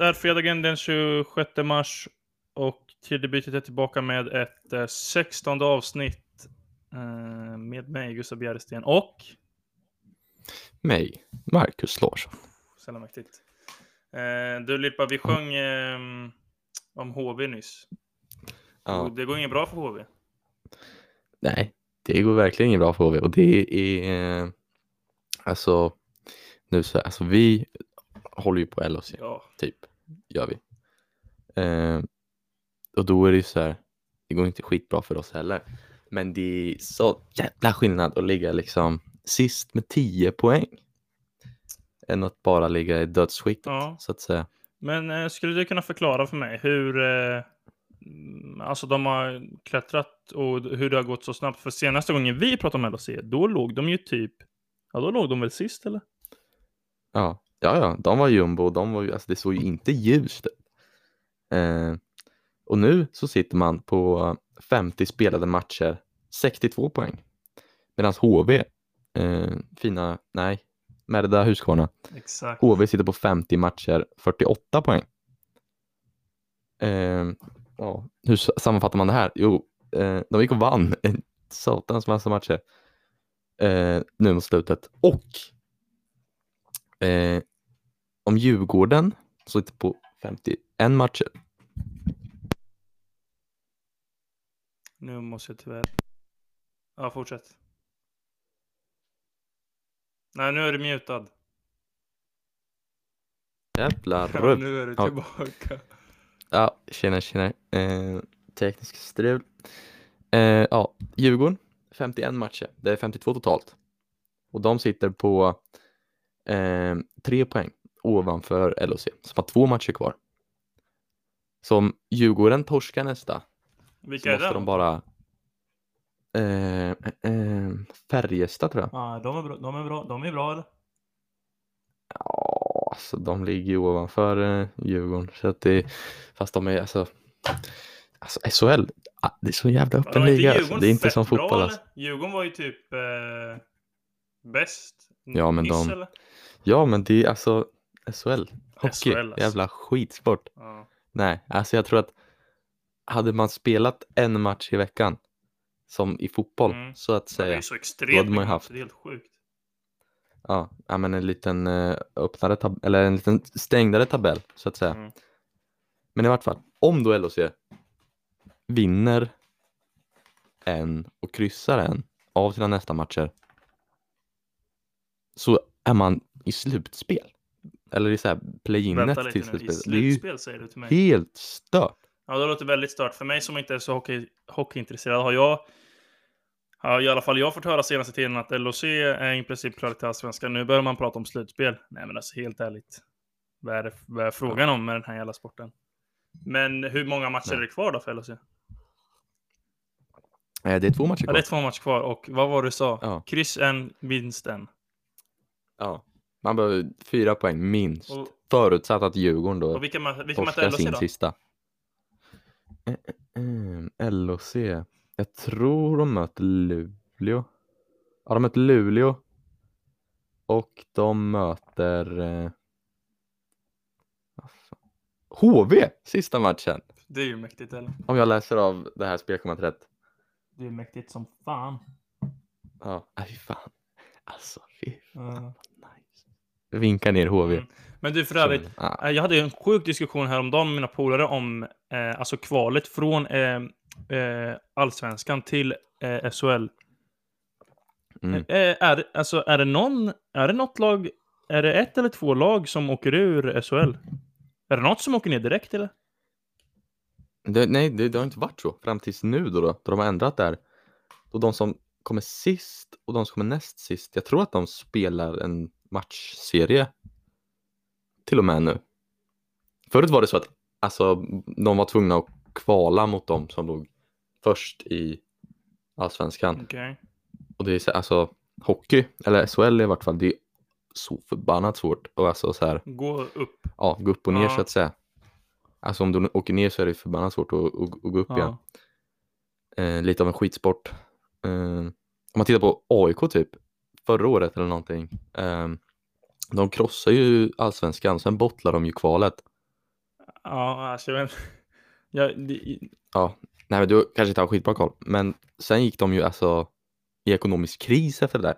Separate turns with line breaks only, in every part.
Det är fredagen den 26 mars och Tidbytet är tillbaka med ett eh, 16 avsnitt eh, med mig, Gustav Bjärresten och
Mig, Marcus Larsson.
sällan mäktigt. Eh, du Lippa, vi sjöng eh, om HV nyss. Och
Ja,
det går inget bra för HV.
nej, det går verkligen inget bra för HV och det är eh, alltså nu så alltså vi håller ju på LHC
Ja,
typ, gör vi. Eh, och då är det ju så här, det går inte skitbra för oss heller. Men det är så jävla skillnad att ligga liksom sist med 10 poäng. Än att bara ligga i dödsskiktet
Ja.
så att säga.
men eh, skulle du kunna förklara för mig hur eh, alltså de har klättrat och hur det har gått så snabbt? För senaste gången vi pratade om LHC, då låg de ju typ, ja då låg de väl sist eller?
Ja, ja, ja, de var jumbo och de var alltså det såg ju inte ljust ut. Eh, och nu så sitter man på 50 spelade matcher, 62 poäng. Medan HV, eh, fina, nej, Merda Husqvarna,
Exakt.
HV sitter på 50 matcher, 48 poäng. Eh, ja, hur sammanfattar man det här? Jo, eh, de gick och vann en satans massa matcher eh, nu mot slutet. Och eh, om Djurgården sitter på 51 matcher.
Nu måste jag tyvärr. Ja, fortsätt. Nej, nu är du mutad.
Jävlar
Ja, nu är du tillbaka.
Ja, tjena tjena. Eh, teknisk strul. Eh, ja, Djurgården, 51 matcher. Det är 52 totalt. Och de sitter på eh, tre poäng ovanför LHC, som har två matcher kvar. Så om Djurgården torskar nästa, så
Vilka är
måste
det?
de bara eh, eh, Färjestad tror jag.
Ja, de är bra. De är bra, de är bra eller?
Ja, alltså de ligger ju ovanför eh, Djurgården. Så att det, fast de är alltså, alltså SHL, ah, det är så jävla öppen liga. Alltså. Det är inte som
bra,
fotboll. Alltså.
Djurgården var ju typ eh, bäst.
Ja, men
Nyss,
de-
eller?
Ja, men det är alltså SHL, hockey,
SHL, alltså.
jävla skitsport.
Ja.
Nej, alltså jag tror att hade man spelat en match i veckan, som i fotboll,
Mm.
så att
Men Det är
säga,
så
Då
extremt
hade man ju haft-
det är helt sjukt.
ja, ja men en liten eh, öppnare tab- eller en liten stängdare tabell, så att säga.
Mm.
Men i vart fall, om då LHC vinner en och kryssar en av sina nästa matcher så är man i slutspel. Eller i så här play-inet till slutspel. Det är ju helt stört.
Ja, det låter väldigt stört. För mig som inte är så hockey, hockeyintresserad har jag har i alla fall jag fått höra senaste tiden att LHC är i princip klar till allsvenskan. Nu börjar man prata om slutspel. Nej, men alltså helt ärligt. Vad är, det, vad är frågan om med den här jävla sporten? Men hur många matcher
Nej.
är det kvar då för LHC?
Eh, Det är två matcher
Ja, det är
kvar.
två matcher kvar. Och vad var det du sa?
Ja.
Kryss en, vinst en.
Ja. Man behöver fyra poäng minst.
Och,
Förutsatt att Djurgården då
och vilka, ma- vilka
torskar sin
då?
sista. Eh, eh, eh, LHC. Jag tror de möter Luleå. Ja, de möter Luleå. Och de möter eh... HV sista matchen.
Det är ju mäktigt eller?
Om jag läser av det här spelschemat rätt.
Det är mäktigt som fan.
Ja, fy fan. Alltså fy fan
Ja.
Vinka ner HV.
Mm. Men du för övrigt,
Ja.
Eh, Jag hade en sjuk diskussion häromdagen med mina polare om eh, alltså kvalet från eh, eh, allsvenskan till eh, SHL.
Mm.
Eh, är, alltså, är det någon, är det något lag, är det ett eller två lag som åker ur SHL? Är det något som åker ner direkt eller?
Det, nej, det, det har inte varit så fram tills nu då, då, då de har ändrat där. Då de som kommer sist och de som kommer näst sist, jag tror att de spelar en matchserie till och med nu. Förut var det så att alltså, de var tvungna att kvala mot de som låg först i allsvenskan.
Okej.
Och det är så, alltså hockey, eller SHL i vart fall, det är så förbannat svårt och alltså så här,
Gå upp.
ja, gå upp och ner
Ja.
så att säga. Alltså om du åker ner så är det förbannat svårt att, att, att gå upp igen.
Ja.
eh, lite av en skitsport. Eh, om man tittar på AIK typ, förra året eller någonting. Eh, de krossar ju allsvenskan, sen bottlar de ju kvalet.
Ja, alltså vet jag, det,
Ja, nej men du kanske inte har skitbra koll. Men sen gick de ju alltså i ekonomisk kris efter det där.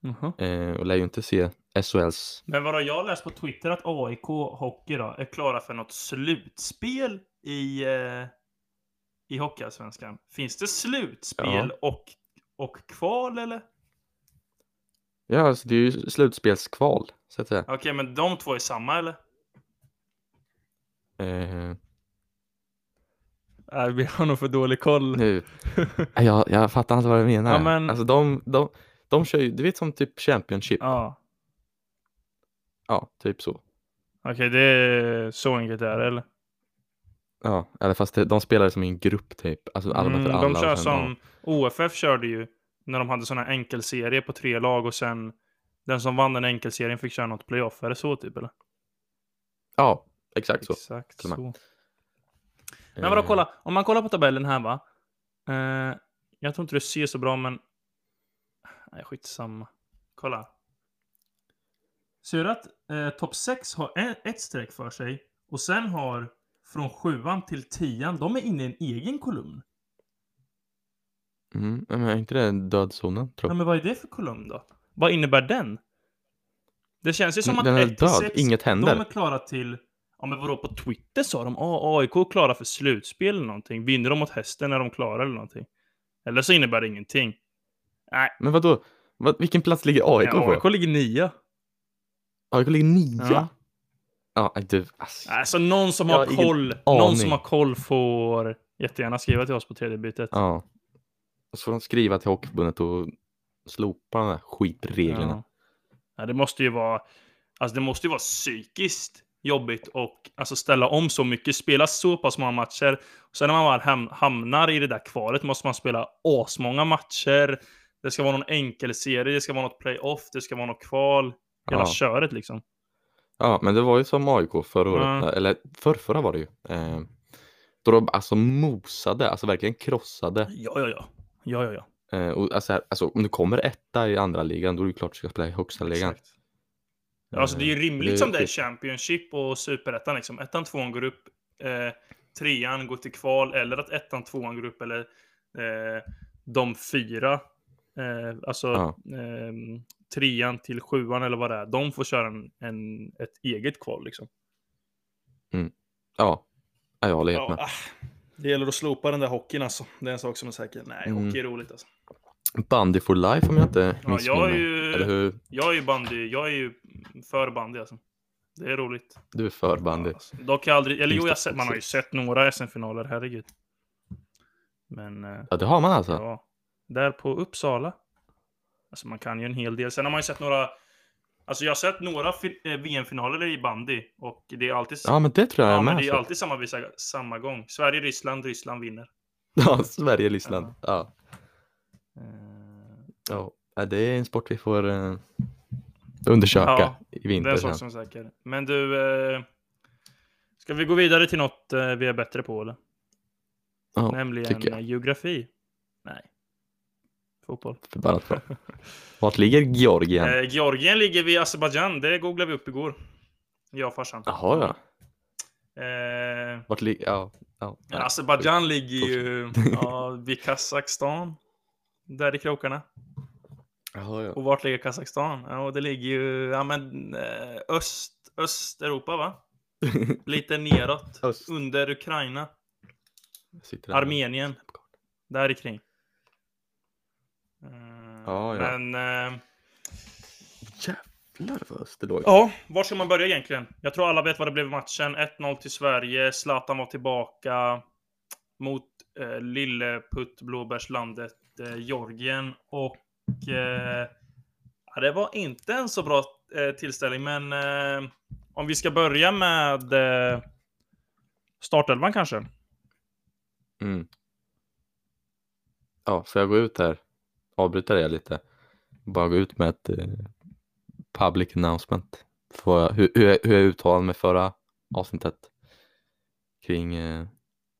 Jaha.
Eh, och lär ju inte se SHLs...
Men vadå, jag läst på Twitter att AIK Hockey då är klara för något slutspel i, eh, i Hockeyallsvenskan. Finns det slutspel och, och kval eller?
Ja, alltså det är ju slutspelskval, så att säga.
Okej, men de två är samma eller?
Eh,
Nej, vi har nog för dålig koll.
nu, jag, jag fattar inte vad du menar.
Ja, men-
Alltså de, de, de kör ju, du vet som typ Championship. Ja,
Ja,
typ så.
okej, det är så enkelt det är eller?
Ja, eller fast det, de spelar som i en grupp typ. Alltså alla
Mm,
för alla.
de kör som OFF körde ju när de hade såna enkelserie på tre lag och sen den som vann den enkelserien fick köra något playoff. Är det så typ eller?
Ja, exakt så.
Exakt så. Men vadå,
Eh,
kolla. Om man kollar på tabellen här va. Eh, jag tror inte det ser så bra, men... Nej, skitsamma. Kolla. Ser du att eh, topp 6 har ett, ett streck för sig och sen har från sjuan till tian, de är inne i en egen kolumn.
Mm, men är inte det dödzonen tror
Ja,
jag?
men vad är det för kolumn då? Vad innebär den? Det känns ju som att
Den är
1 till
död,
6,
inget händer.
de är klara till... Ja men vadå, på Twitter sa de ah, AIK är klara för slutspel eller någonting. Vinner de mot hästen är de klara eller någonting. Eller så innebär det ingenting. Nej,
Men vadå? Vad, vilken plats ligger AIK
ja,
på?
AIK ligger nia.
AIK ligger nia?
Ja.
Ja, nej, du, alltså.
Alltså någon som
Jag
har
har ingen
koll, någon
aning.
som har koll får jättegärna skriva till oss på tredje bytet.
Ja. Och så får de skriva till Hockeyförbundet och slopa de här skitreglerna.
Ja. Ja, det måste ju vara, alltså det måste ju vara psykiskt jobbigt och alltså ställa om så mycket, spela så pass många matcher. Och sen när man väl ham- hamnar i det där kvalet måste man spela asmånga matcher. Det ska vara någon enkelserie, det ska vara något playoff, det ska vara något kval. Hela
Ja.
köret liksom.
Ja, men det var ju som AIK förra året,
Ja.
eller förrförra var det ju. Eh, då de alltså mosade, alltså verkligen krossade.
Ja, ja, ja. Ja, ja, ja.
Eh, och alltså, här, alltså om du kommer etta i andra ligan, då är det klart du ska spela i högsta ligan.
Exakt. Ja, alltså det är ju
Eh,
rimligt
det-
som det är Championship och Superettan liksom. Ettan, tvåan går upp, eh, trean går till kval, eller att ettan, tvåan går upp, eller eh, de fyra, eh, alltså
Ja.
ehm, trean till sjuan eller vad det är, de får köra en, en, ett eget kval liksom.
Ja, Ja, jag håller helt
Ja,
med.
ah, det gäller att slopa den där hockeyn alltså. Det är en sak som är säker. Nej,
Mm.
hockey är roligt alltså.
Bandy for life om jag inte
Ja, jag är ju-
Eller hur?
Jag är ju bandy, jag är ju för bandy alltså. Det är roligt.
Du är för bandy.
Ja, alltså. Dock jag aldrig, eller jo, jag sett, man har ju sett några SM-finaler, herregud. Men, eh,
Ja, det har man alltså.
ja. Där på Uppsala. Alltså man kan ju en hel del. Sen har man ju sett några, alltså jag har sett några eh, VM-finaler i bandy. Och det är alltid,
Ja, men det tror jag
ja,
är
men
med.
det är alltid samma, visa, samma gång. Sverige-Ryssland, Ryssland vinner.
Ja, Sverige, Ryssland. Ja.
Eh,
ja. Ja, det är en sport vi får eh, undersöka
Ja,
i
Det är
vinter
en sak som är säker. Men du, eh, ska vi gå vidare till något eh, vi är bättre på eller?
Ja,
Nämligen geografi. Nej. Fotboll.
Förbannat bra. Vart ligger Georgien?
Eh, Georgien ligger vid Azerbajdzjan. Det googlade vi upp igår. Jag och farsan.
Jaha, ja.
Eh,
Vart ligger... Ja. ja.
ja, Azerbajdzjan ligger ju ja, vid Kazakstan. Där i krokarna.
Jaha, ja.
Och vart ligger Kazakstan? Ja, och det ligger ju ja, men, eh, öst, Östeuropa va? Lite neråt.
Öst.
Under Ukraina. Armenien. Där i kring.
Ja, ja.
Men... Eh,
Jävlar vad öst det låg.
ja, var ska man börja egentligen? Jag tror alla vet vad det blev i matchen. 1-0 till Sverige. Zlatan var tillbaka mot eh, Lilleputt, blåbärslandet eh, Georgien. Och eh, ja, det var inte en så bra eh, tillställning, men eh, om vi ska börja med eh, startelvan kanske.
Mm. Ja, får jag gå ut här? Avbryta det lite. Bara gå ut med ett eh, public announcement. Jag, hur, hur, jag- hur jag uttalade mig förra avsnittet kring eh,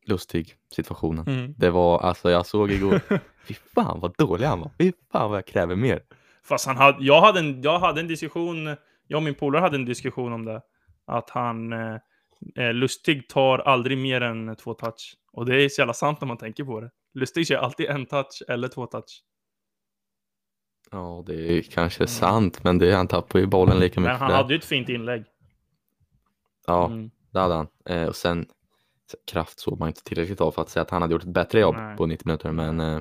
lustig situationen.
Mm.
Det var alltså, jag såg igår, fy fan vad dålig han var. Fy fan vad jag kräver mer.
Fast han hade, jag, hade en, jag hade en diskussion, jag och min polare hade en diskussion om det. Att han, eh, eh, Lustig tar aldrig mer än två touch. Och det är så jävla sant när man tänker på det. Lustig kör alltid en touch eller två touch.
Ja, det är kanske sant, men det, han tappar ju bollen lika mycket
Men han
där.
hade ju ett fint inlägg.
Ja,
Mm.
det hade han. Eh, och sen kraft såg man inte tillräckligt av för att säga att han hade gjort ett bättre jobb
Nej.
på 90 minuter, men eh,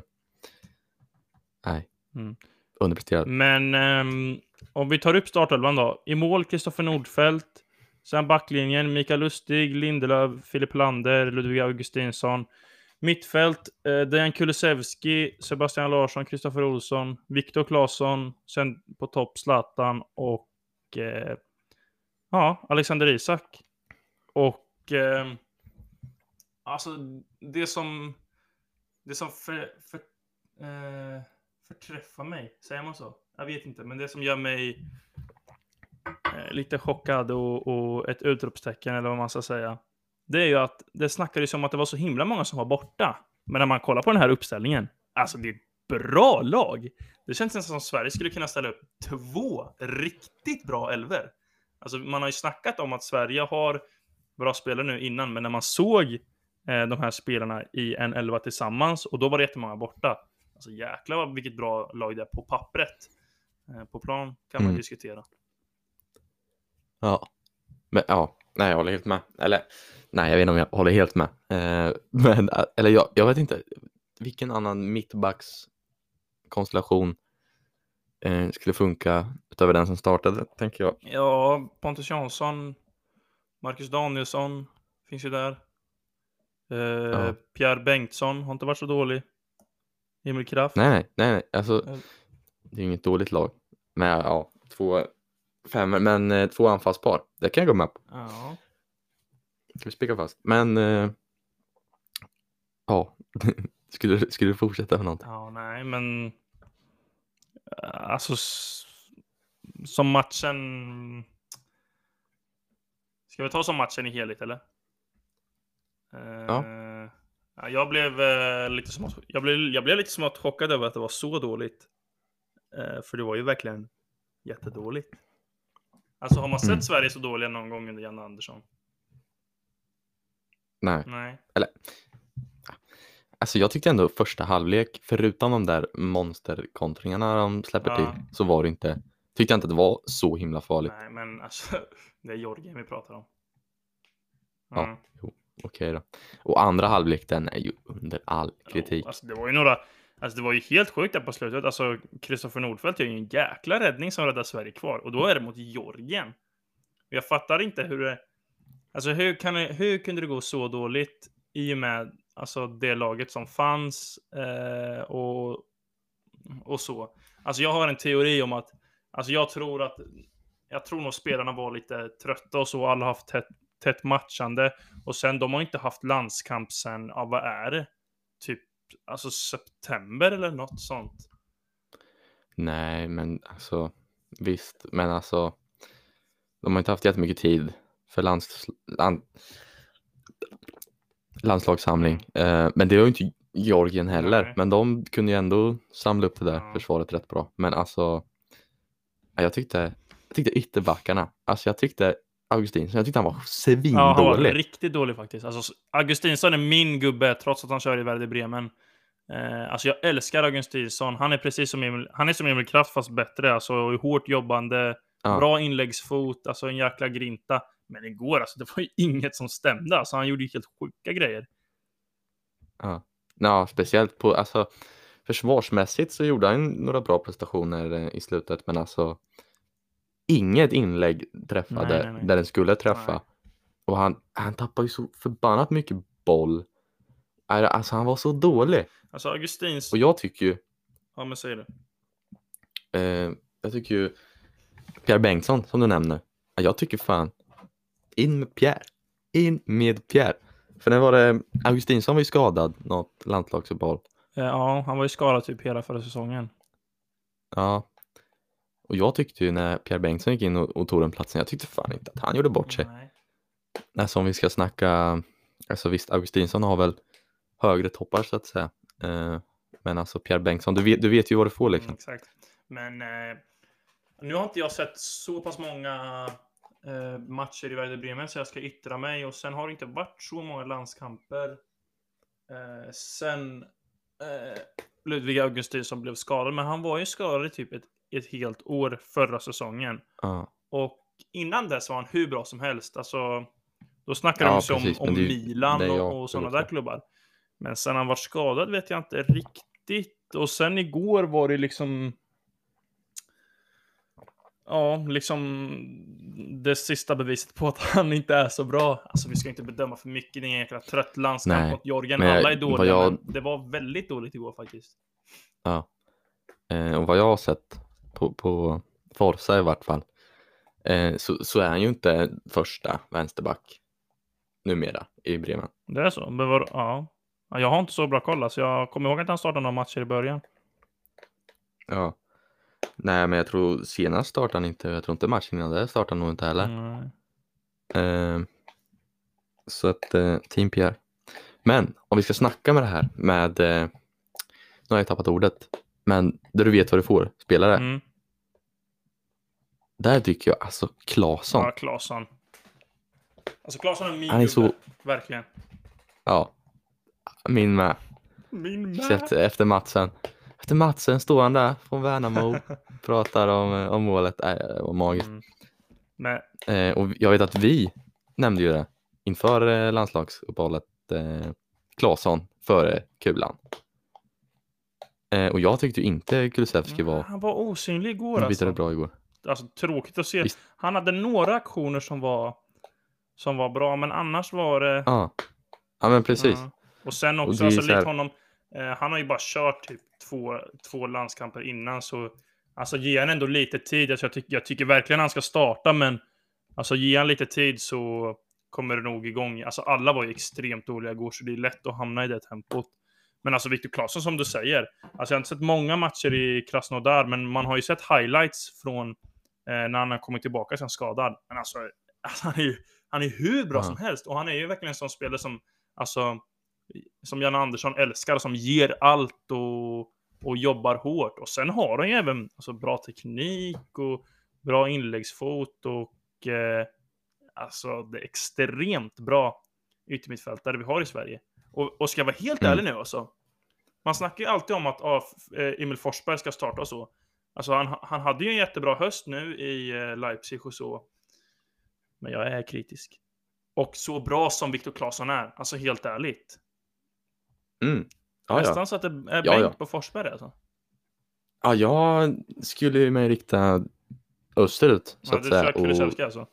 nej.
Mm.
Underpresterad.
Men ehm, om vi tar upp startelvan då. I mål Kristoffer Nordfeldt. Sen backlinjen Mikael Lustig, Lindelöf, Filip Lander, Ludvig Augustinsson. Mittfält eh, Dejan Kulusevski, Sebastian Larsson, Kristoffer Olsson, Viktor Claesson. Sen på topp Zlatan och eh, ja, Alexander Isak. Och eh, alltså det som det som för, för, eh, förträffar mig, säger man så? Jag vet inte, men det som gör mig eh, lite chockad och, och ett utropstecken eller vad man ska säga. Det är ju att det snackades om att det var så himla många som var borta. Men när man kollar på den här uppställningen, alltså det är ett bra lag. Det känns nästan som Sverige skulle kunna ställa upp två riktigt bra elver. Alltså man har ju snackat om att Sverige har bra spelare nu innan, men när man såg eh, de här spelarna i en elva tillsammans och då var det jättemånga borta. Alltså jäklar vilket bra lag det är på pappret. Eh, på plan kan man
Mm.
diskutera.
Ja, men ja, nej, jag håller helt med. Eller nej, jag vet inte om jag håller helt med. Eh, men eller jag, jag vet inte vilken annan mittbackskonstellation eh, skulle funka utöver den som startade, tänker jag.
Ja, Pontus Jansson, Marcus Danielsson finns ju där. Eh,
Ja.
Pierre Bengtsson har inte varit så dålig. Emil Kraft.
Nej, nej, nej, nej, alltså
Eh.
det är inget dåligt lag. Men ja, två femmor, men eh, två anfallspar, det kan jag gå med på.
Ja.
Ska vi spika fast. Men eh, ja, skulle, du- skulle du fortsätta med någonting?
ja, nej, men eh, alltså som matchen. Ska vi ta som matchen i helhet eller? Eh,
Ja.
ja, Jag blev lite smått, jag blev, jag blev lite smått chockad över att det var så dåligt. För det var ju verkligen jättedåligt. Alltså har man sett
Mm.
Sverige så dåliga någon gång under Janne Andersson?
Nej.
Nej.
Alltså jag tyckte ändå första halvlek, förutom de där monsterkontringarna de släpper
Ja.
till, så var det inte, tyckte jag inte att det var så himla farligt.
Nej, men alltså det är Jorgen vi pratar om.
Ja.
Mm.
Okej då. Och andra halvlek, den är ju under all kritik.
Jo, alltså det var ju några, alltså det var ju helt sjukt där på slutet. Alltså Kristoffer Nordfeldt gör ju en jäkla räddning som räddar Sverige kvar. Och då är det mot Georgien. Jag fattar inte hur det, alltså hur, kan hur kunde det gå så dåligt i och med alltså det laget som fanns eh, och, och så. Alltså jag har en teori om att, alltså jag tror att, jag tror nog spelarna var lite trötta och så, alla har haft tätt, tätt matchande. Och sen, de har inte haft landskamp sen, ja, vad är det? Typ, alltså september eller något sånt.
Nej, men alltså visst, men alltså de har inte haft jättemycket tid för lands, land, landslagssamling. Eh, men det har ju inte Georgien heller,
Nej.
men de kunde ju ändå samla upp det där
Ja.
försvaret rätt bra. Men alltså, ja, jag tyckte, jag tyckte ytterbackarna, alltså jag tyckte Augustinsson, jag tyckte han var
Ja, han var
svindålig.
riktigt dålig faktiskt. Alltså, Augustinsson är min gubbe, trots att han kör i Werder Bremen. Eh, alltså jag älskar Augustinsson. Han är precis som Emil, han är som Emil Kraft fast bättre. Alltså hårt jobbande,
Ja.
bra inläggsfot, alltså en jäkla grinta. Men igår, alltså det var ju inget som stämde. Alltså han gjorde ju helt sjuka grejer.
Ja. ja, speciellt på, alltså försvarsmässigt så gjorde han några bra prestationer eh, i slutet, men alltså inget inlägg träffade
Nej, nej, nej.
där den skulle träffa. Och han, han tappade ju så förbannat mycket boll. Alltså han var så dålig.
Alltså Augustins...
Och jag tycker ju,
Ja, men säg det.
eh, jag tycker ju Pierre Bengtsson som du nämner. ja, Jag tycker fan, in med Pierre. In med Pierre. För när var det, Augustinsson var ju skadad något landslagsuppehåll.
Eh, Ja, han var ju skadad typ hela förra säsongen.
Ja. Och jag tyckte ju när Pierre Bengtsson gick in och, och tog den platsen, jag tyckte fan inte att han gjorde bort sig.
Nej.
Alltså om vi ska snacka, alltså visst Augustinsson har väl högre toppar så att säga. Eh, men alltså Pierre Bengtsson, du vet, du vet ju vad du får liksom.
Mm, exakt. Men eh, nu har inte jag sett så pass många eh, matcher i Werder Bremen så jag ska yttra mig och sen har det inte varit så många landskamper eh, sen eh, Ludvig Augustinsson blev skadad, men han var ju skadad i typ ett, ett helt år förra säsongen.
Ja.
Och innan dess var han hur bra som helst. Alltså, då snackade
Ja,
de ju
precis,
om, om
det
Milan
det
och, och sådana där klubbar. Men sen han var skadad vet jag inte riktigt. Och sen igår var det liksom... Ja, liksom det sista beviset på att han inte är så bra. Alltså vi ska inte bedöma för mycket. Det är en jäkla trött landskamp mot Georgien.
men
Alla är dåliga,
jag-
det var väldigt dåligt igår faktiskt.
Ja. Eh, och vad jag har sett på, på Forza i vart fall eh, så, så är han ju inte första vänsterback numera i Bremen.
Det är så? Men var, ja. Ja, Jag har inte så bra koll. Alltså jag kommer ihåg att han startade några matcher i början.
Ja. Nej, men jag tror senast startade han inte. Jag tror inte matchen innan det startade han nog inte heller. Eh, så att eh, Team Pierre. Men om vi ska snacka med det här med, eh, nu har jag tappat ordet, men där du vet vad du får, spelare.
Mm.
Där tycker jag alltså Claesson.
Ja, Claesson. Alltså Claesson är min
Han är så-.
Verkligen.
Ja, min med.
Min
Sett efter matchen. Efter matchen står han där från Värnamo, pratar om, eh, om målet. Nej, det var magiskt.
Mm.
Eh, och jag vet att vi nämnde ju det inför eh, landslagsuppehållet. Eh, Claesson före Kulan. Eh, och jag tyckte inte Kulusevski var
han var osynlig igår
bitare
alltså.
bra igår.
alltså. Tråkigt att se.
Visst.
Han hade några aktioner som var, som var bra, men annars var det...
Ja, ja men precis.
Ja. Och sen
Och
också,
är
alltså, likt honom, eh, han har ju bara kört typ två, två landskamper innan, så alltså ge han ändå lite tid. Alltså, jag, tycker, jag tycker verkligen han ska starta, men alltså ge han lite tid så kommer det nog igång. Alltså alla var ju extremt dåliga igår, så det är lätt att hamna i det tempot. Men alltså Viktor Claesson som du säger, alltså jag har inte sett många matcher i Krasnodar, men man har ju sett highlights från eh, när han har kommit tillbaka sen skadad. Men alltså, alltså han är ju han är hur bra
Ja.
som helst och han är ju verkligen en sån spelare som, alltså, som Janne Andersson älskar, som ger allt och, och jobbar hårt. Och sen har han ju även alltså, bra teknik och bra inläggsfot och eh, alltså det är extremt bra yttermittfältare vi har i Sverige. Och, och ska jag vara helt
Mm.
ärlig nu alltså. Man snackar ju alltid om att ah, Emil Forsberg ska starta och så. Alltså han, han hade ju en jättebra höst nu i eh, Leipzig och så. Men jag är kritisk. Och så bra som Viktor Claesson är, alltså helt ärligt.
Mm. Ja, ja.
Nästan så att det är
Ja,
bänk
ja.
på Forsberg alltså.
ja, jag skulle ju mig rikta österut så
Ja,
att
du
säga.
kör
Och,
Kulusevski alltså.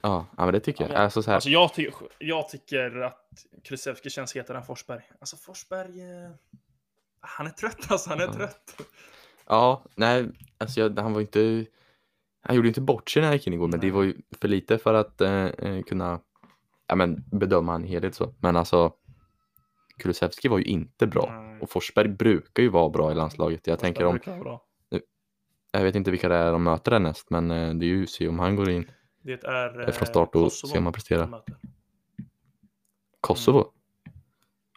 ja, ja, men det tycker jag.
Ja,
Alltså, så här,
Alltså jag, ty jag tycker att Kulusevski känns hetare än Forsberg. Alltså Forsberg... Eh... Han är trött alltså, han är
Ja.
trött.
Ja, nej, alltså jag, han var inte, han gjorde inte bort sig när han gick in igår, men det
Nej.
var ju för lite för att eh, eh, kunna ja, men, bedöma en helhet så. Men alltså, Kulusevski var ju inte bra
Nej.
och Forsberg brukar ju vara bra i landslaget. Jag tänker om, jag vet inte vilka det är de möter härnäst, men eh, det är ju se om han går in
Det är
eh, från
eh,
start och
Kosovo
se om han presterar. Kosovo?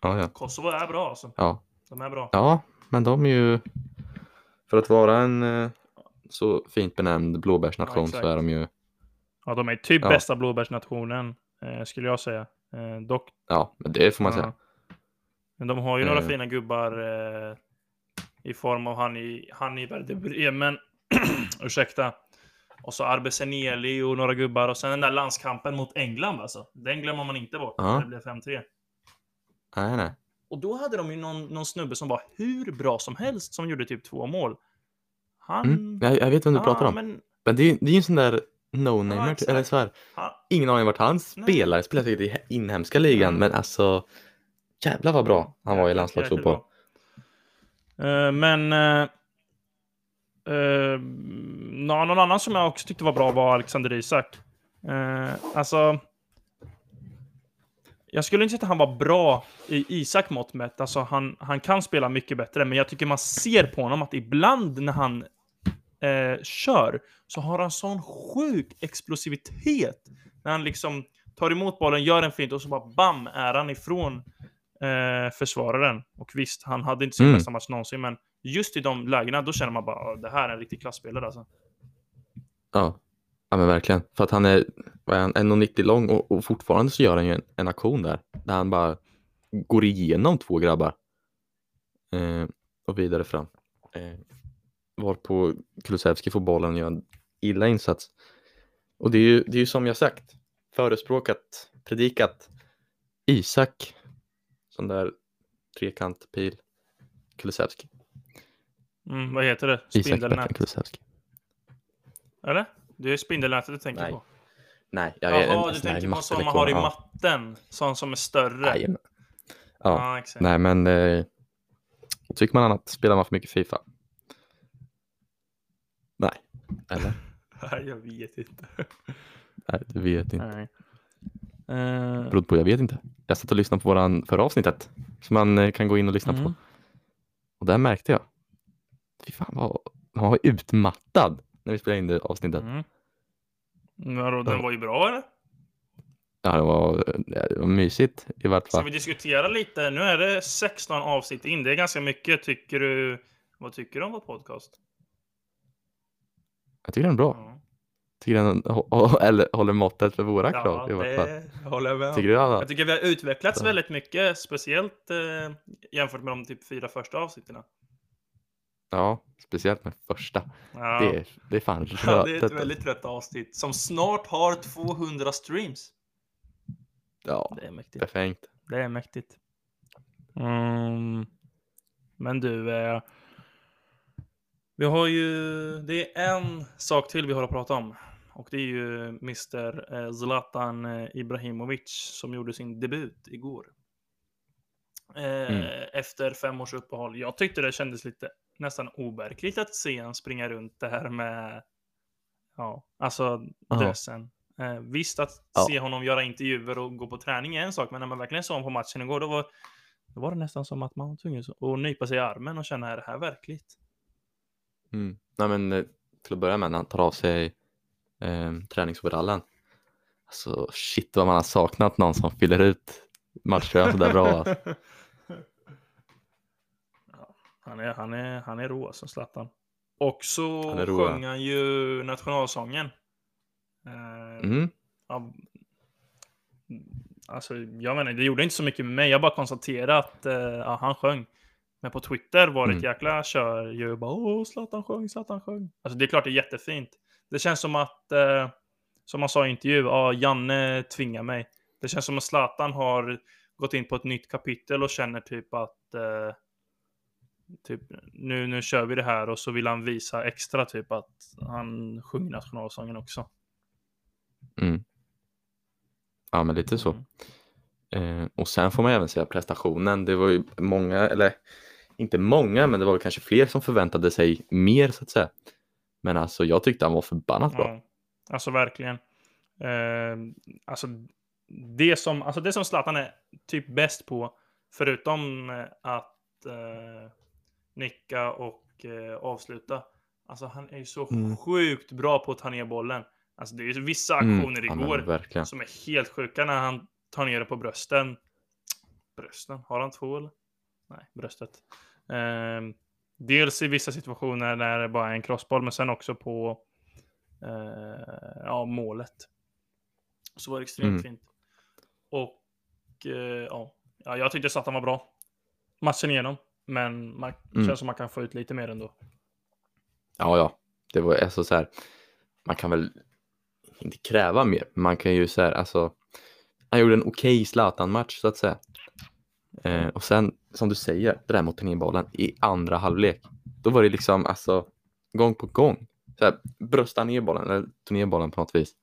Ja, ja.
Kosovo är bra alltså.
Ja,
De är bra.
ja, men de är ju, för att vara en så fint benämnd blåbärsnation
Ja,
så är de ju,
Ja, de är typ bästa blåbärsnationen, skulle jag säga. Dock,
ja, men det får man säga.
Ja. Men de har ju några
Eh.
fina gubbar eh, i form av han i, han i Werder Bremen. Ursäkta. Och så Arbeseneli och några gubbar. Och sen den där landskampen mot England alltså. Den glömmer man inte bort.
Ja.
Det blev 5-3.
Nej, nej.
Och då hade de ju någon, någon snubbe som var hur bra som helst som gjorde typ två mål. Han...
Mm. Jag, jag vet vem du
Ja,
pratar om. Men,
Men,
det, är, det är ju en sån där
Ja,
no-namer,
exakt.
eller så här. Ingen aning vart han spelar. Spelar säkert i he- inhemska ligan,
Mm.
men alltså jävlar vad bra han var i landslagsfotboll.
Eh, men... Uh, någon annan som jag också tyckte var bra var Alexander Isak. Uh, alltså... Jag skulle inte säga att han var bra i Isak mått mätt. Alltså han, han kan spela mycket bättre, men jag tycker man ser på honom att ibland när han eh, kör så har han sån sjuk explosivitet. När han liksom tar emot bollen, gör en fint och så bara bam är han ifrån eh, försvararen. Och visst, han hade inte sin
Mm.
bästa match någonsin, men just i de lägena då känner man bara "Ja, det här är en riktig klassspelare alltså.
Ja. Ja men verkligen. För att han är, vad är han, 1,90 lång och, och fortfarande så gör han ju en, en aktion där. Där han bara går igenom två grabbar. Eh, och vidare fram. Eh, var på Kulusevski får bollen och gör en illa insats. Och det är ju, det är ju som jag sagt. Förespråkat, predikat. Isak. Sån där trekant, pil. Kulusevski.
Mm, vad heter det? Spindelnät?
Kulusevski.
Eller? Det är spindelnätet du tänker
Nej.
på.
Nej, jag är
Jaha,
en
du tänker på sån man har i
ja.
matten. Sån som är större.
Jajamän. Ja,
Ja, exakt.
nej men eh, tycker man annat spelar man för mycket Fifa? Nej, eller?
Nej, jag vet inte.
Nej, du vet inte.
Nej. Eh,
Beror på, jag vet inte. Jag satt och lyssnade på våran förra avsnittet som man eh, kan gå in och lyssna på.
mm.
Och där märkte jag, fy fan vad man var utmattad när vi spelade in det avsnittet.
Mm. Vadå, den var ju bra eller?
Ja, det var, det var mysigt i vart
Ska
fall.
vi diskutera lite? Nu är det 16 avsnitt in. Det är ganska mycket. Tycker du... Vad tycker du om vår podcast?
Jag tycker den är bra.
Ja,
tycker den eller, håller måttet för våra krav i vart fall.
det håller jag med om.
Tycker du alla?
Jag tycker vi har utvecklats
Ja.
väldigt mycket, speciellt eh, jämfört med de typ fyra första avsnitten.
Ja, speciellt med första.
Ja.
Det, är, det är fan
ja, det är ett väldigt trött avsnitt som snart har 200 streams.
Ja,
Det är mäktigt.
befängt.
Det är mäktigt. Mm. Men du, eh, vi har ju, det är en sak till vi har att prata om. Och det är ju Mr eh, Zlatan eh, Ibrahimovic som gjorde sin debut igår. Eh,
Mm.
Efter fem års uppehåll. Jag tyckte det kändes lite nästan overkligt att se han springa runt det här med, ja, alltså dressen. Eh, visst att
Ja.
se honom göra intervjuer och gå på träning är en sak, men när man verkligen såg honom på matchen igår, då var, då var det nästan som att man var tvungen att nypa sig i armen och känna, är det här verkligt?
Mm. Nej men till att börja med när han tar av sig eh, träningsoverallen. Alltså shit vad man har saknat någon som fyller ut matcher sådär bra. Alltså.
Ja, han, är, han, är, han är rå som Zlatan. Och så
Han
sjöng han ju nationalsången. Eh,
Mm.
ja, alltså, jag menar, det gjorde inte så mycket med mig. Jag bara konstaterade att eh, ja, han sjöng. Men på Twitter var det ett
Mm.
jäkla kör ju. Bara, Åh, Zlatan sjöng, Zlatan sjöng. Alltså det är klart det är jättefint. Det känns som att, eh, som man sa i intervju, ja, Janne tvingar mig. Det känns som att Zlatan har gått in på ett nytt kapitel och känner typ att eh, typ, nu, nu kör vi det här och så vill han visa extra typ att han sjunger nationalsången också.
Mm. Ja men lite så.
Mm.
Eh, och sen får man även säga prestationen. Det var ju många, eller inte många, men det var kanske fler som förväntade sig mer så att säga. Men alltså jag tyckte han var förbannat bra.
Ja, alltså verkligen. Eh, alltså, det som, alltså det som Zlatan är typ bäst på, förutom eh, att eh, nicka och eh, avsluta. Alltså han är ju så
Mm.
sjukt bra på att ta ner bollen. Alltså det är ju vissa
Mm,
aktioner
ja, men
igår
verkligen.
som är helt sjuka när han tar ner det på brösten. Brösten? Har han två eller? Nej, bröstet. Ehm, dels i vissa situationer när det bara är en crossboll, men sen också på eh, ja, målet. Så var det extremt
Mm.
fint. Och eh, ja. ja, jag tyckte att han var bra. Matchen igenom. Men man
Mm.
känns som man kan få ut lite mer ändå.
Ja, ja. Det var alltså så här. Man kan väl inte kräva mer, man kan ju så här, alltså. Han gjorde en okej Zlatan-match så att säga. Eh, och sen, som du säger, det där mot ta ner bollen i andra halvlek. Då var det liksom, alltså, gång på gång. Så här, brösta ner bollen, eller ta ner bollen på något vis.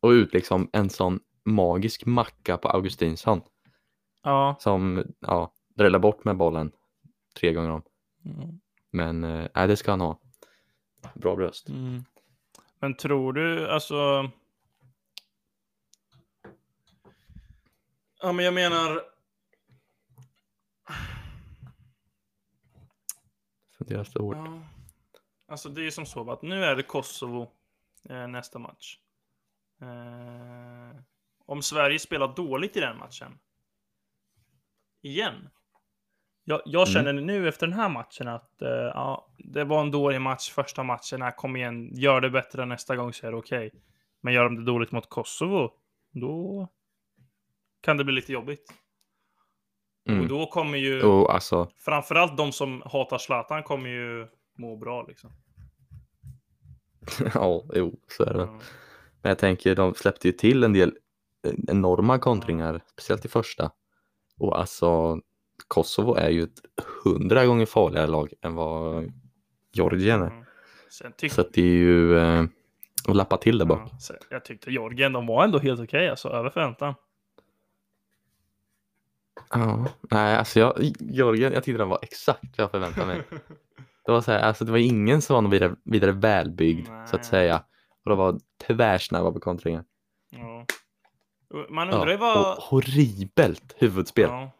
Och ut liksom en sån magisk macka på Augustinsson.
Ja.
Som, ja, dräller bort med bollen tre gånger om.
Mm.
Men, nej, det ska han ha. Bra bröst.
Mm. Men tror du, alltså... Ja, men jag menar...
Funderar stort.
Ja. Alltså det är ju som så att nu är det Kosovo eh, nästa match. Eh, om Sverige spelar dåligt i den matchen. Igen. Jag, jag
Mm.
känner nu efter den här matchen att eh, ja, det var en dålig match första matchen. Här, kom igen, gör det bättre nästa gång så är det okej. Men gör de det dåligt mot Kosovo, då kan det bli lite jobbigt. Och
Mm.
då kommer ju,
Och alltså,
framförallt de som hatar Zlatan kommer ju må bra liksom.
ja, jo, så är det.
Ja.
Men jag tänker, de släppte ju till en del eh, enorma kontringar, speciellt i första. Och alltså, Kosovo är ju ett hundra gånger farligare lag än vad Georgien är.
Mm.
Så att det är ju eh, att lappa till där bak.
Ja, jag tyckte Georgien, de var ändå helt okej, alltså över förväntan.
Ja, nej, alltså jag, Georgien, jag tyckte den var exakt vad jag förväntade mig. Det var så här, alltså det var ingen som var någon vidare, vidare välbyggd, så
Nej.
att säga. Och det var tvärsnabba på kontringar.
Ja. Man undrar ju
Ja,
vad...
horribelt huvudspel.
Ja.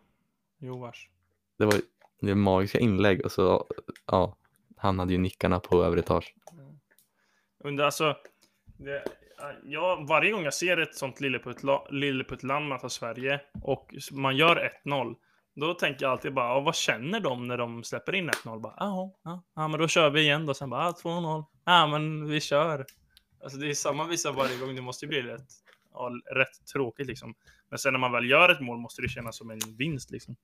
Jo, vars.
Det var det var magiska inlägg och så, ja, han hade ju nickarna på övre etage.
Undrar alltså... Det, ja, varje gång jag ser ett sånt lilleputtland möta Sverige och man gör 1-0. Då tänker jag alltid bara, vad känner de när de släpper in 1-0? Bara, ja, ja, men då kör vi igen då. Sen bara, 2-0. Ja, men vi kör. Alltså det är samma visa varje gång. Det måste ju bli rätt, ja, rätt tråkigt liksom. Men sen när man väl gör ett mål måste det kännas som en vinst liksom.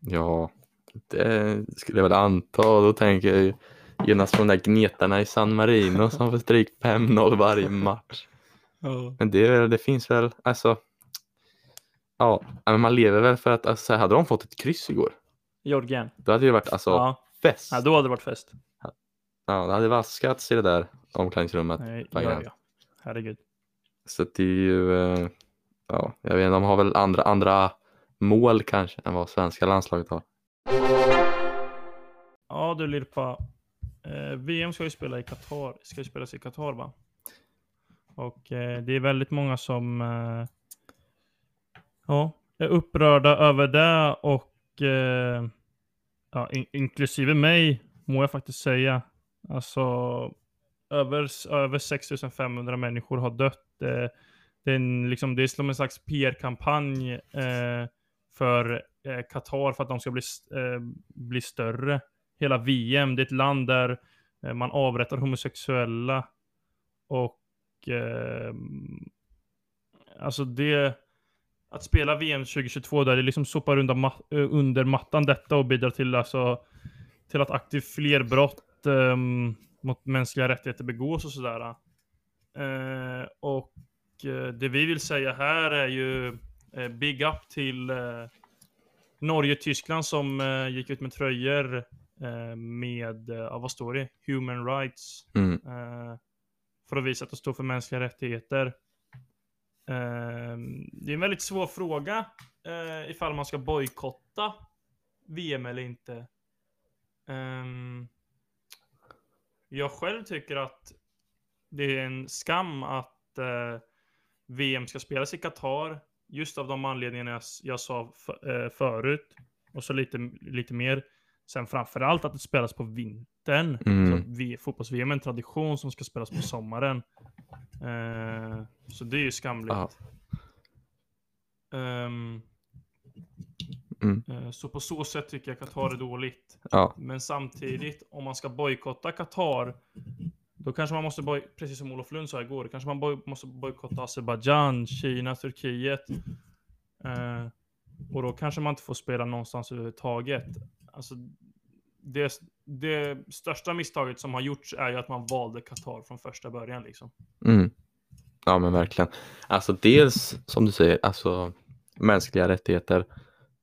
Ja, det skulle jag väl anta då tänker jag ju genast på de där gnetarna i San Marino som får stryk 5-0 varje match.
Ja.
Men det, är det finns väl, alltså, ja, men man lever väl för att, alltså, hade de fått ett kryss igår,
Georgien.
då hade det varit alltså
Ja.
fest.
ja, då hade det varit fest.
Ja, det hade vaskats i det där omklädningsrummet.
Nej, ja, ja. Herregud.
Så det är ju, eh, ja, jag vet inte, de har väl andra, andra mål kanske än vad svenska landslaget har.
Ja du Lirpa. Eh, VM ska ju spela i Qatar. Ska ju spelas i Qatar va? Och eh, det är väldigt många som eh, ja, är upprörda över det och eh, ja, in inklusive mig må jag faktiskt säga. Alltså över, över 6500 människor har dött. Eh, det, är en, liksom, det är som en slags PR-kampanj eh, för eh, Qatar för att de ska bli, eh, bli större. Hela VM, det är ett land där eh, man avrättar homosexuella. Och eh, alltså det, att spela VM 2022 där det liksom sopar under, eh, under mattan detta och bidrar till, alltså, till att aktivt fler brott eh, mot mänskliga rättigheter begås och sådär. Eh, och eh, det vi vill säga här är ju eh, big up till eh, Norge och Tyskland som eh, gick ut med tröjor med, eh, ja, vad står det? Human rights.
Mm.
Eh, för att visa att de står för mänskliga rättigheter. Eh, det är en väldigt svår fråga eh, ifall man ska bojkotta VM eller inte. Jag själv tycker att det är en skam att eh, VM ska spelas i Qatar. Just av de anledningarna jag, jag sa f- eh, förut. Och så lite, lite mer. Sen framförallt att det spelas på vintern.
Mm.
Vi, fotbolls-VM är en tradition som ska spelas på sommaren. Eh, så det är ju skamligt. Ehm,
Mm.
eh, så på så sätt tycker jag Qatar är dåligt.
Ja,
Men samtidigt, om man ska bojkotta Qatar, då kanske man måste, boj- precis som Olof Lund sa igår, kanske man boj- måste bojkotta Azerbajdzjan, Kina, Turkiet. Eh, och då kanske man inte får spela någonstans överhuvudtaget. Alltså, det, det största misstaget som har gjorts är ju att man valde Qatar från första början liksom.
mm. ja men verkligen. Alltså dels som du säger, alltså mänskliga rättigheter,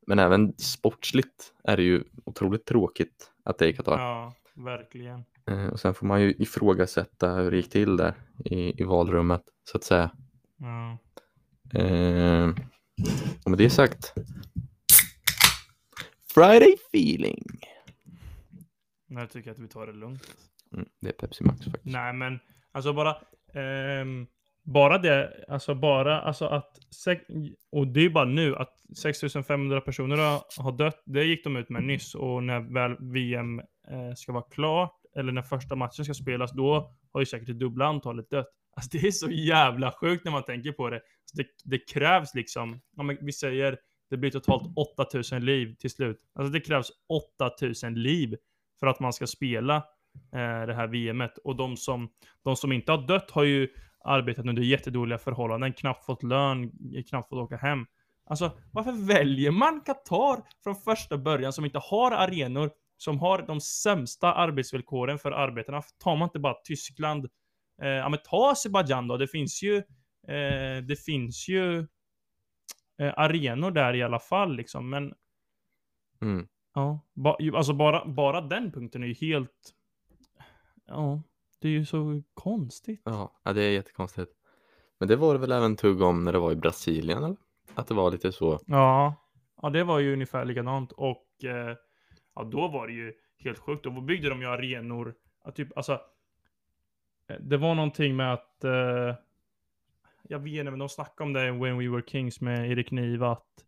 men även sportsligt är det ju otroligt tråkigt att det är Qatar.
Ja, verkligen.
Eh, Och sen får man ju ifrågasätta hur det gick till där i, i valrummet så att säga.
Ja.
Eh, och med det sagt. Friday feeling.
Men jag tycker att vi tar det lugnt.
Mm, det är Pepsi Max faktiskt.
Nej, men alltså bara... ehm, bara det, alltså bara alltså att... Och det är bara nu att 6500 personer har, har dött. Det gick de ut med nyss. Och när väl VM eh, ska vara klart, eller när första matchen ska spelas, då har ju säkert det dubbla antalet dött. Alltså det är så jävla sjukt när man tänker på det. Alltså, det, det krävs liksom, ja, men vi säger det blir totalt 8000 liv till slut. Alltså det krävs 8000 liv för att man ska spela eh, det här VMet. Och de som, de som inte har dött har ju arbetat under jättedåliga förhållanden, knappt fått lön, knappt fått åka hem. Alltså, varför väljer man Qatar från första början som inte har arenor, som har de sämsta arbetsvillkoren för arbetarna? Tar man inte bara Tyskland? Eh, ja men ta Azerbajdzjan då, det finns ju, eh, det finns ju arenor där i alla fall liksom, men
Mm.
ja, ba, alltså bara, bara den punkten är ju helt, ja, det är ju så konstigt.
Ja, ja, det är jättekonstigt. Men det var det väl även tugg om när det var i Brasilien eller? Att det var lite så.
Ja, ja det var ju ungefär likadant och eh, ja, då var det ju helt sjukt. Då byggde de ju arenor, typ, alltså, eh, det var någonting med att, eh, jag vet inte, men de snackade om det i When We Were Kings med Erik Niva, att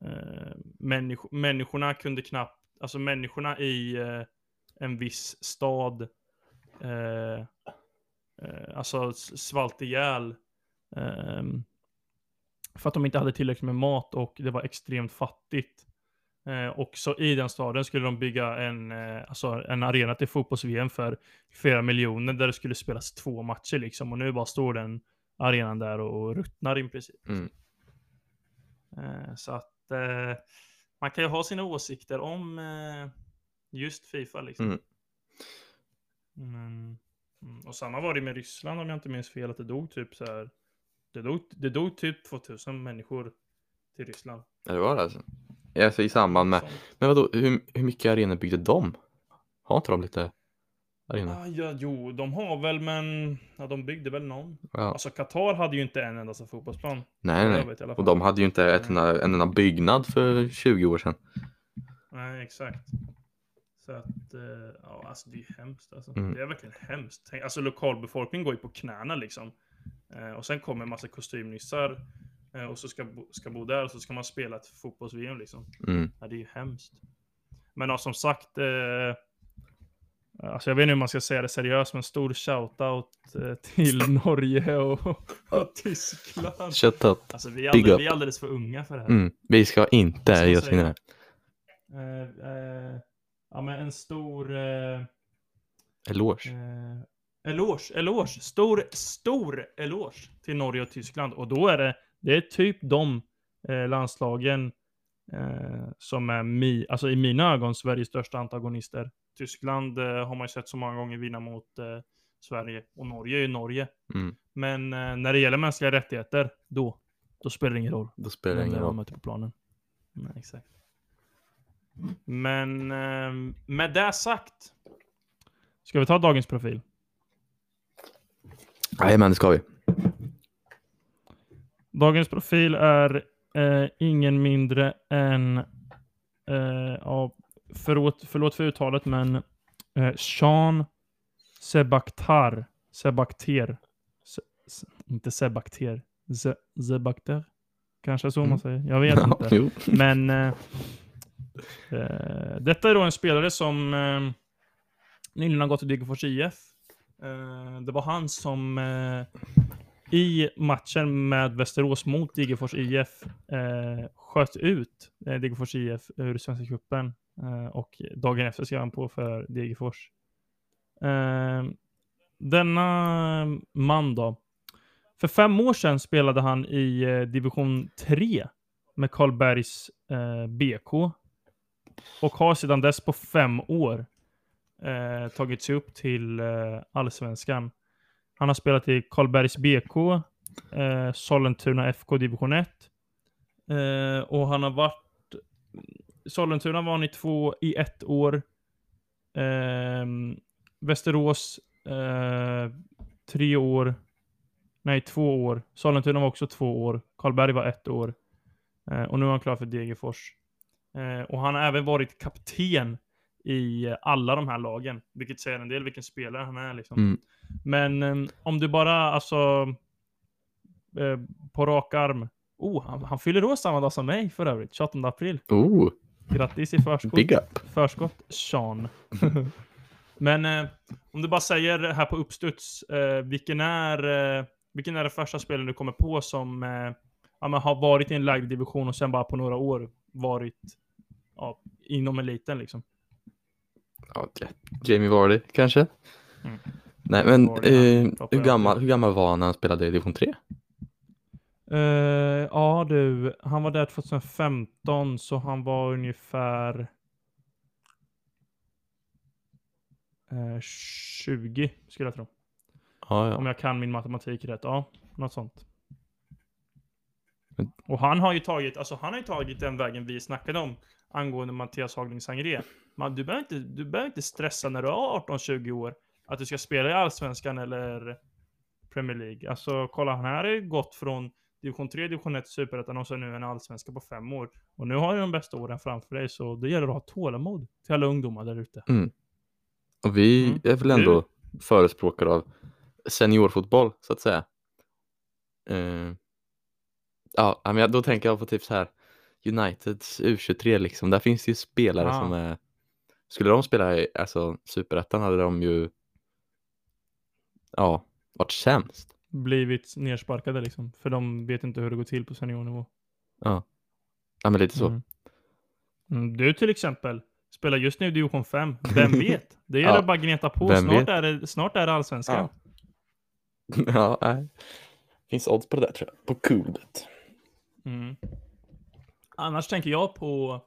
eh, människ människorna kunde knappt, alltså människorna i eh, en viss stad, eh, eh, alltså svalt ihjäl. Ehm, för att de inte hade tillräckligt med mat och det var extremt fattigt. Eh, och så i den staden skulle de bygga en, eh, alltså en arena till fotbolls-VM för flera miljoner där det skulle spelas två matcher liksom. Och nu bara står den arenan där och ruttnar i princip.
Mm.
Eh, så att eh, man kan ju ha sina åsikter om eh, just Fifa liksom.
Mm.
Men, mm, och samma var det med Ryssland om jag inte minns fel, att det dog typ så här. Det dog, det dog typ 2000 människor till Ryssland.
Ja, det var det alltså. Alltså i samband med. Men vadå, hur, hur mycket arenor byggde de? Har inte de lite arenor?
Ah, ja, jo, de har väl, men ja, de byggde väl någon.
Ja.
Alltså Qatar hade ju inte en enda fotbollsplan.
Nej, nej.
vet
Och de hade ju inte ett enda, en enda byggnad för 20 år sedan.
Nej, exakt. Så att, eh, ja, alltså det är hemskt alltså.
Mm.
Det är verkligen hemskt. Alltså lokalbefolkningen går ju på knäna liksom. Eh, och sen kommer en massa kostymnissar eh, och så ska, bo, ska bo där och så ska man spela ett fotbolls-VM liksom.
Mm.
Ja, det är ju hemskt. Men ja, som sagt, eh, alltså jag vet inte hur man ska säga det seriöst, men stor shoutout eh, till Norge och, och Tyskland.
Shut up.
Alltså vi är,
Big
alldeles,
up.
vi är alldeles för unga för det här.
Mm. Vi ska inte ge oss in i det.
Eh, eh, ja, men en stor... Eh,
Eloge.
eh, eloge, eloge. Stor, stor eloge till Norge och Tyskland. Och då är det, det är typ de eh, landslagen eh, som är mi, alltså i mina ögon Sveriges största antagonister. Tyskland eh, har man ju sett så många gånger vinna mot eh, Sverige. Och Norge är ju Norge.
Mm.
Men eh, när det gäller mänskliga rättigheter, då, då spelar det ingen roll.
Då spelar det ingen roll.
möter på planen. Nej, exakt. Men ehm, med det sagt. Ska vi ta dagens profil?
Men det ska vi.
Dagens profil är eh, ingen mindre än, eh, ja, förlåt, förlåt för uttalet, men eh, Sean Sebaktar. Sebakter. Se, se, inte Sebakter. Se, Sebakter. Kanske så man
Mm.
säger. Jag vet inte.
jo.
Men eh, eh, detta är då en spelare som eh, nyligen har gått till Degerfors IF. Eh, det var han som eh, i matchen med Västerås mot Degerfors IF eh, sköt ut eh, Degerfors IF ur Svenska cupen. Eh, och dagen efter skrev han på för Degerfors. Eh, denna man då. För fem år sedan spelade han i eh, division 3 med Karlbergs eh, BK. Och har sedan dess på fem år eh, tagit sig upp till eh, allsvenskan. Han har spelat i Karlbergs BK, eh, Sollentuna FK division 1. Eh, och han har varit... Sollentuna var han i två i ett år. Ehm, Västerås eh, tre år. Nej, två år. Sollentuna var också två år. Karlberg var ett år. Eh, och nu är han klar för Degerfors. Eh, och han har även varit kapten i eh, alla de här lagen. Vilket säger en del vilken spelare han är liksom.
Mm.
Men eh, om du bara, alltså, eh, på rak arm. Oh, han, han fyller år samma dag som mig för övrigt, 28 april.
Oh,
Grattis i förskott.
big up.
Förskott, Sean. Men eh, om du bara säger här på uppstuds, eh, vilken, är, eh, vilken är den första spelaren du kommer på som eh, ja, har varit i en lägre division och sen bara på några år varit ja, inom eliten liksom.
Ja, Jamie Vardy kanske?
Mm.
Nej, men
Vardy,
eh, hur, gammal, hur gammal var han när han spelade i division 3?
Eh, ja du, han var där 2015 så han var ungefär eh, 20 skulle jag tro.
Ja,
Om
ja.
jag kan min matematik rätt. Ja, något sånt.
Men-
Och han har ju tagit, alltså han har ju tagit den vägen vi snackade om angående Mattias Hagling Sangré. Man, du, behöver inte, du behöver inte stressa när du är 18-20 år att du ska spela i Allsvenskan eller Premier League. Alltså kolla, han här har ju gått från division 3, division 1 till Superettan och så nu en Allsvenska på fem år. Och nu har du de bästa åren framför dig, så det gäller att ha tålamod till alla ungdomar där ute.
Och vi
Mm.
är väl ändå förespråkare av seniorfotboll, så att säga. Eh, ja, men då tänker jag på typ så här Uniteds U23 liksom. Där finns det ju spelare
Ah.
som är Skulle de spela i alltså, Superettan hade de ju ja, varit sämst.
Blivit nersparkade liksom, för de vet inte hur det går till på seniornivå.
Ja, ja men lite så.
Mm. Mm, Du till exempel spelar just nu division 5. Vem vet? Det gäller
Ja.
bara gneta på.
Vem
Snart
vet?
är, det, snart är det allsvenskan.
Ja. ja, nej. Finns odds på det där tror jag. På Coolbet.
Mm. Annars tänker jag på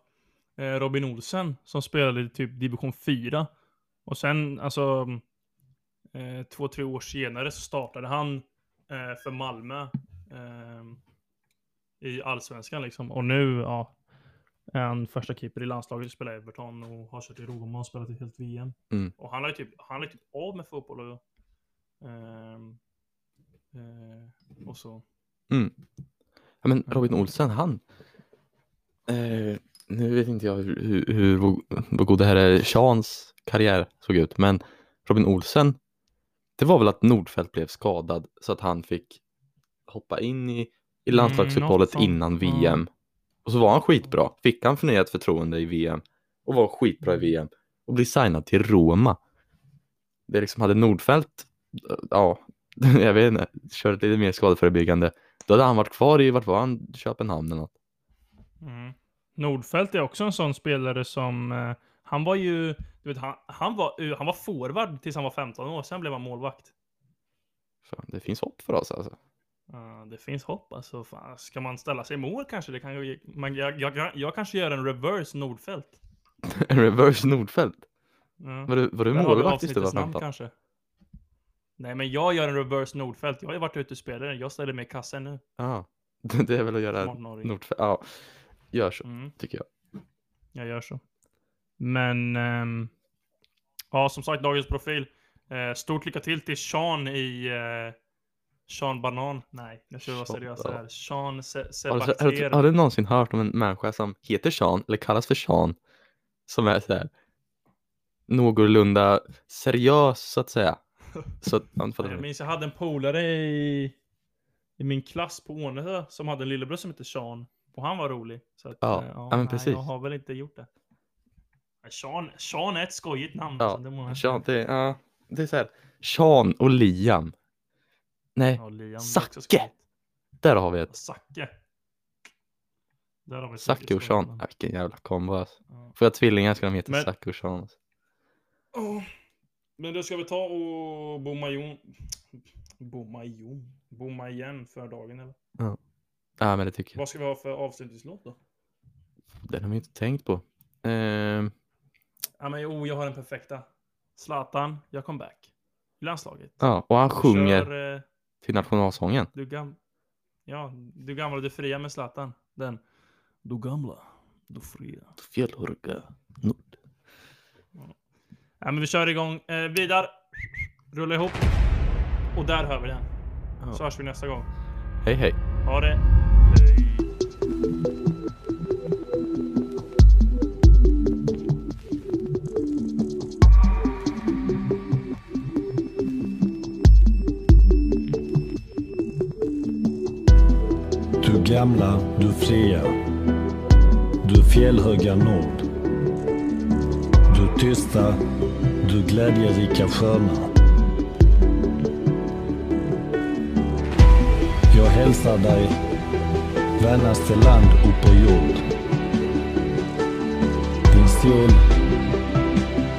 eh, Robin Olsen som spelade typ division 4. Och sen, alltså, eh, två, tre år senare så startade han för Malmö eh, i allsvenskan liksom. Och nu, ja, han första keeper i landslaget, spelar i Everton och har kört i Roma och spelat ett helt VM.
Mm.
Och han har ju typ, han är typ av med fotboll och, ehm, eh, och så.
Ja, men Robin Olsen, han. Eh, nu vet inte jag hur, hur, hur vad god det här är, Seans karriär såg ut, men Robin Olsen, det var väl att Nordfeldt blev skadad så att han fick hoppa in i, i landslagsuppehållet
något sånt,
innan. VM. Och så var han skitbra, fick han förnyat förtroende i VM och var skitbra i VM och blev signad till Roma. Det liksom hade Nordfeldt, ja, jag vet inte, kört lite mer skadeförebyggande då hade han varit kvar i, vart var han, Köpenhamn eller något?
Mm. Nordfeldt är också en sån spelare som, eh, han var ju, du vet, han, han, var, eh, han var forward tills han var 15 år, sen blev han målvakt.
Fan, det finns hopp för oss alltså.
Ja, det finns hopp alltså. Fan, ska man ställa sig i mål kanske? Det kan man, jag, jag, jag, kanske gör en reverse Nordfeldt.
En reverse Nordfeldt.
Ja.
Var du, var du målvakt tills du var
avsnittets namn
15?
kanske. Nej, men jag gör en reverse Nordfeldt. Jag har ju varit ute och spelat. Jag ställer mig i kassen nu.
Ja, det är väl att göra. Nordfeldt. Ja, gör så
Mm.
tycker jag.
Jag gör så. Men, ehm, ja som sagt, dagens profil. Eh, stort lycka till till Sean i eh, Sean Banan. Nej, jag ska vara seriös här. Sean Se
Har du, har, har du någonsin hört om en människa som heter Sean eller kallas för Sean som är så här någorlunda seriös så att säga? Så att, ja, fattar
Jag minns jag hade en polare i, i min klass på Ånö som hade en lillebror som hette Sean. Och han var rolig. Så att,
Ja,
eh,
ja, men
nej,
precis.
Jag har väl inte gjort det. Sean, Sean är ett skojigt namn.
Ja,
alltså, det jag
Sean, det, ja, det är så här. Sean och Liam. Nej,
Ja, Liam,
Zacke. där har vi ett.
Zacke. Där har vi ett
Zacke och Sean. Ja, vilken jävla kombo alltså.
Ja.
Får jag tvillingar ska de heta
Men-
Zacke och Sean. Alltså.
Åh, Men då ska vi ta och bomma igen. Bomma igen? Bomma igen för dagen eller?
Ja, men det tycker jag.
Vad ska vi ha för avslutningslåt då?
Den har vi inte tänkt på. Ehm,
Ja men jo, jag har den perfekta. Zlatan, jag kom back. I landslaget.
ja, och han sjunger
Kör, eh,
till nationalsången.
du gam... Ja, du gamla, du fria med Zlatan. Den. Du gamla, du fria.
Fjällhurka Nord.
Ja men vi kör igång. Eh, Vidar. Rulla ihop. Och där hör vi den.
Ja.
Så hörs vi nästa gång.
Hej hej.
Ha det.
Gamla, du fria. Du fjällhöga nord. Du tysta, du glädjerika sköna. Jag hälsar dig vänaste land upp på jord. Din sol,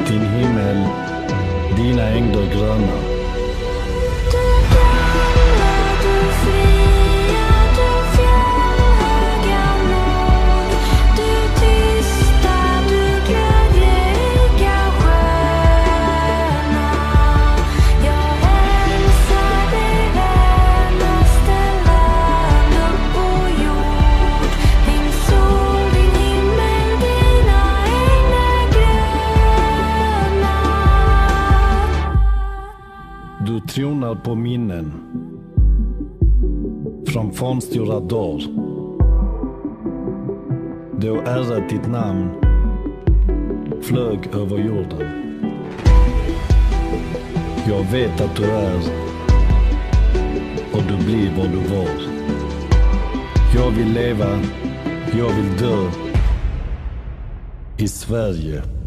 din himmel, dina ängder gröna.
Du
på minnen från fornstora dagar. Då ärat ditt namn flög över jorden. Jag vet att du är och du blir vad du var. Jag vill leva, jag vill dö i Sverige.